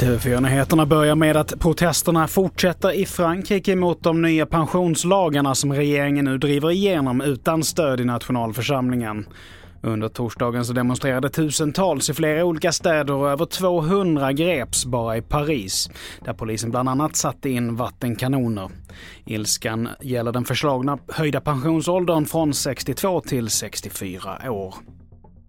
TV4-nyheterna börjar med att protesterna fortsätter i Frankrike mot de nya pensionslagarna som regeringen nu driver igenom utan stöd i nationalförsamlingen. Under torsdagen så demonstrerade tusentals i flera olika städer och över 200 greps bara i Paris, där polisen bland annat satte in vattenkanoner. Ilskan gäller den förslagna höjda pensionsåldern från 62 till 64 år.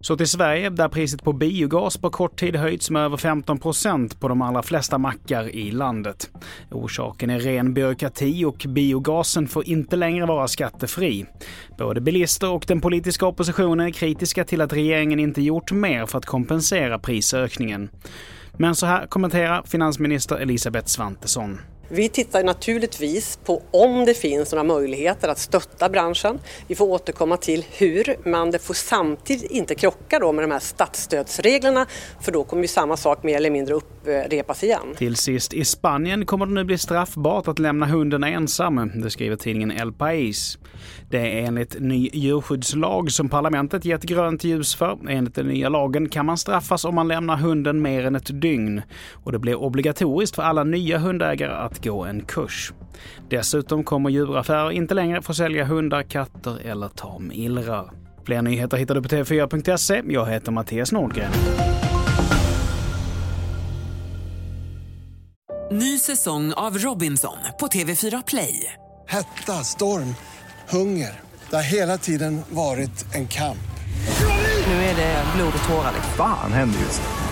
Så till Sverige, där priset på biogas på kort tid höjts med över 15 procent på de allra flesta mackar i landet. Orsaken är ren byråkrati och biogasen får inte längre vara skattefri. Både bilister och den politiska oppositionen är kritiska till att regeringen inte gjort mer för att kompensera prisökningen. Men så här kommenterar finansminister Elisabeth Svantesson. Vi tittar naturligtvis på om det finns några möjligheter att stötta branschen. Vi får återkomma till hur, men det får samtidigt inte krocka då med de här statsstödsreglerna för då kommer ju samma sak mer eller mindre upprepas igen. Till sist, i Spanien kommer det nu bli straffbart att lämna hunden ensam, det skriver tidningen El País. Det är enligt ny djurskyddslag som parlamentet gett grönt ljus för. Enligt den nya lagen kan man straffas om man lämnar hunden mer än ett dygn och det blir obligatoriskt för alla nya hundägare att gå en kurs. Dessutom kommer djuraffärer inte längre få sälja hundar, katter eller tamillrar. Fler nyheter hittar du på tv4.se. Jag heter Mattias Nordgren. Ny säsong av Robinson på TV4 Play. Hetta, storm, hunger. Det har hela tiden varit en kamp. Nu är det blod och tårar. Fan händer just nu.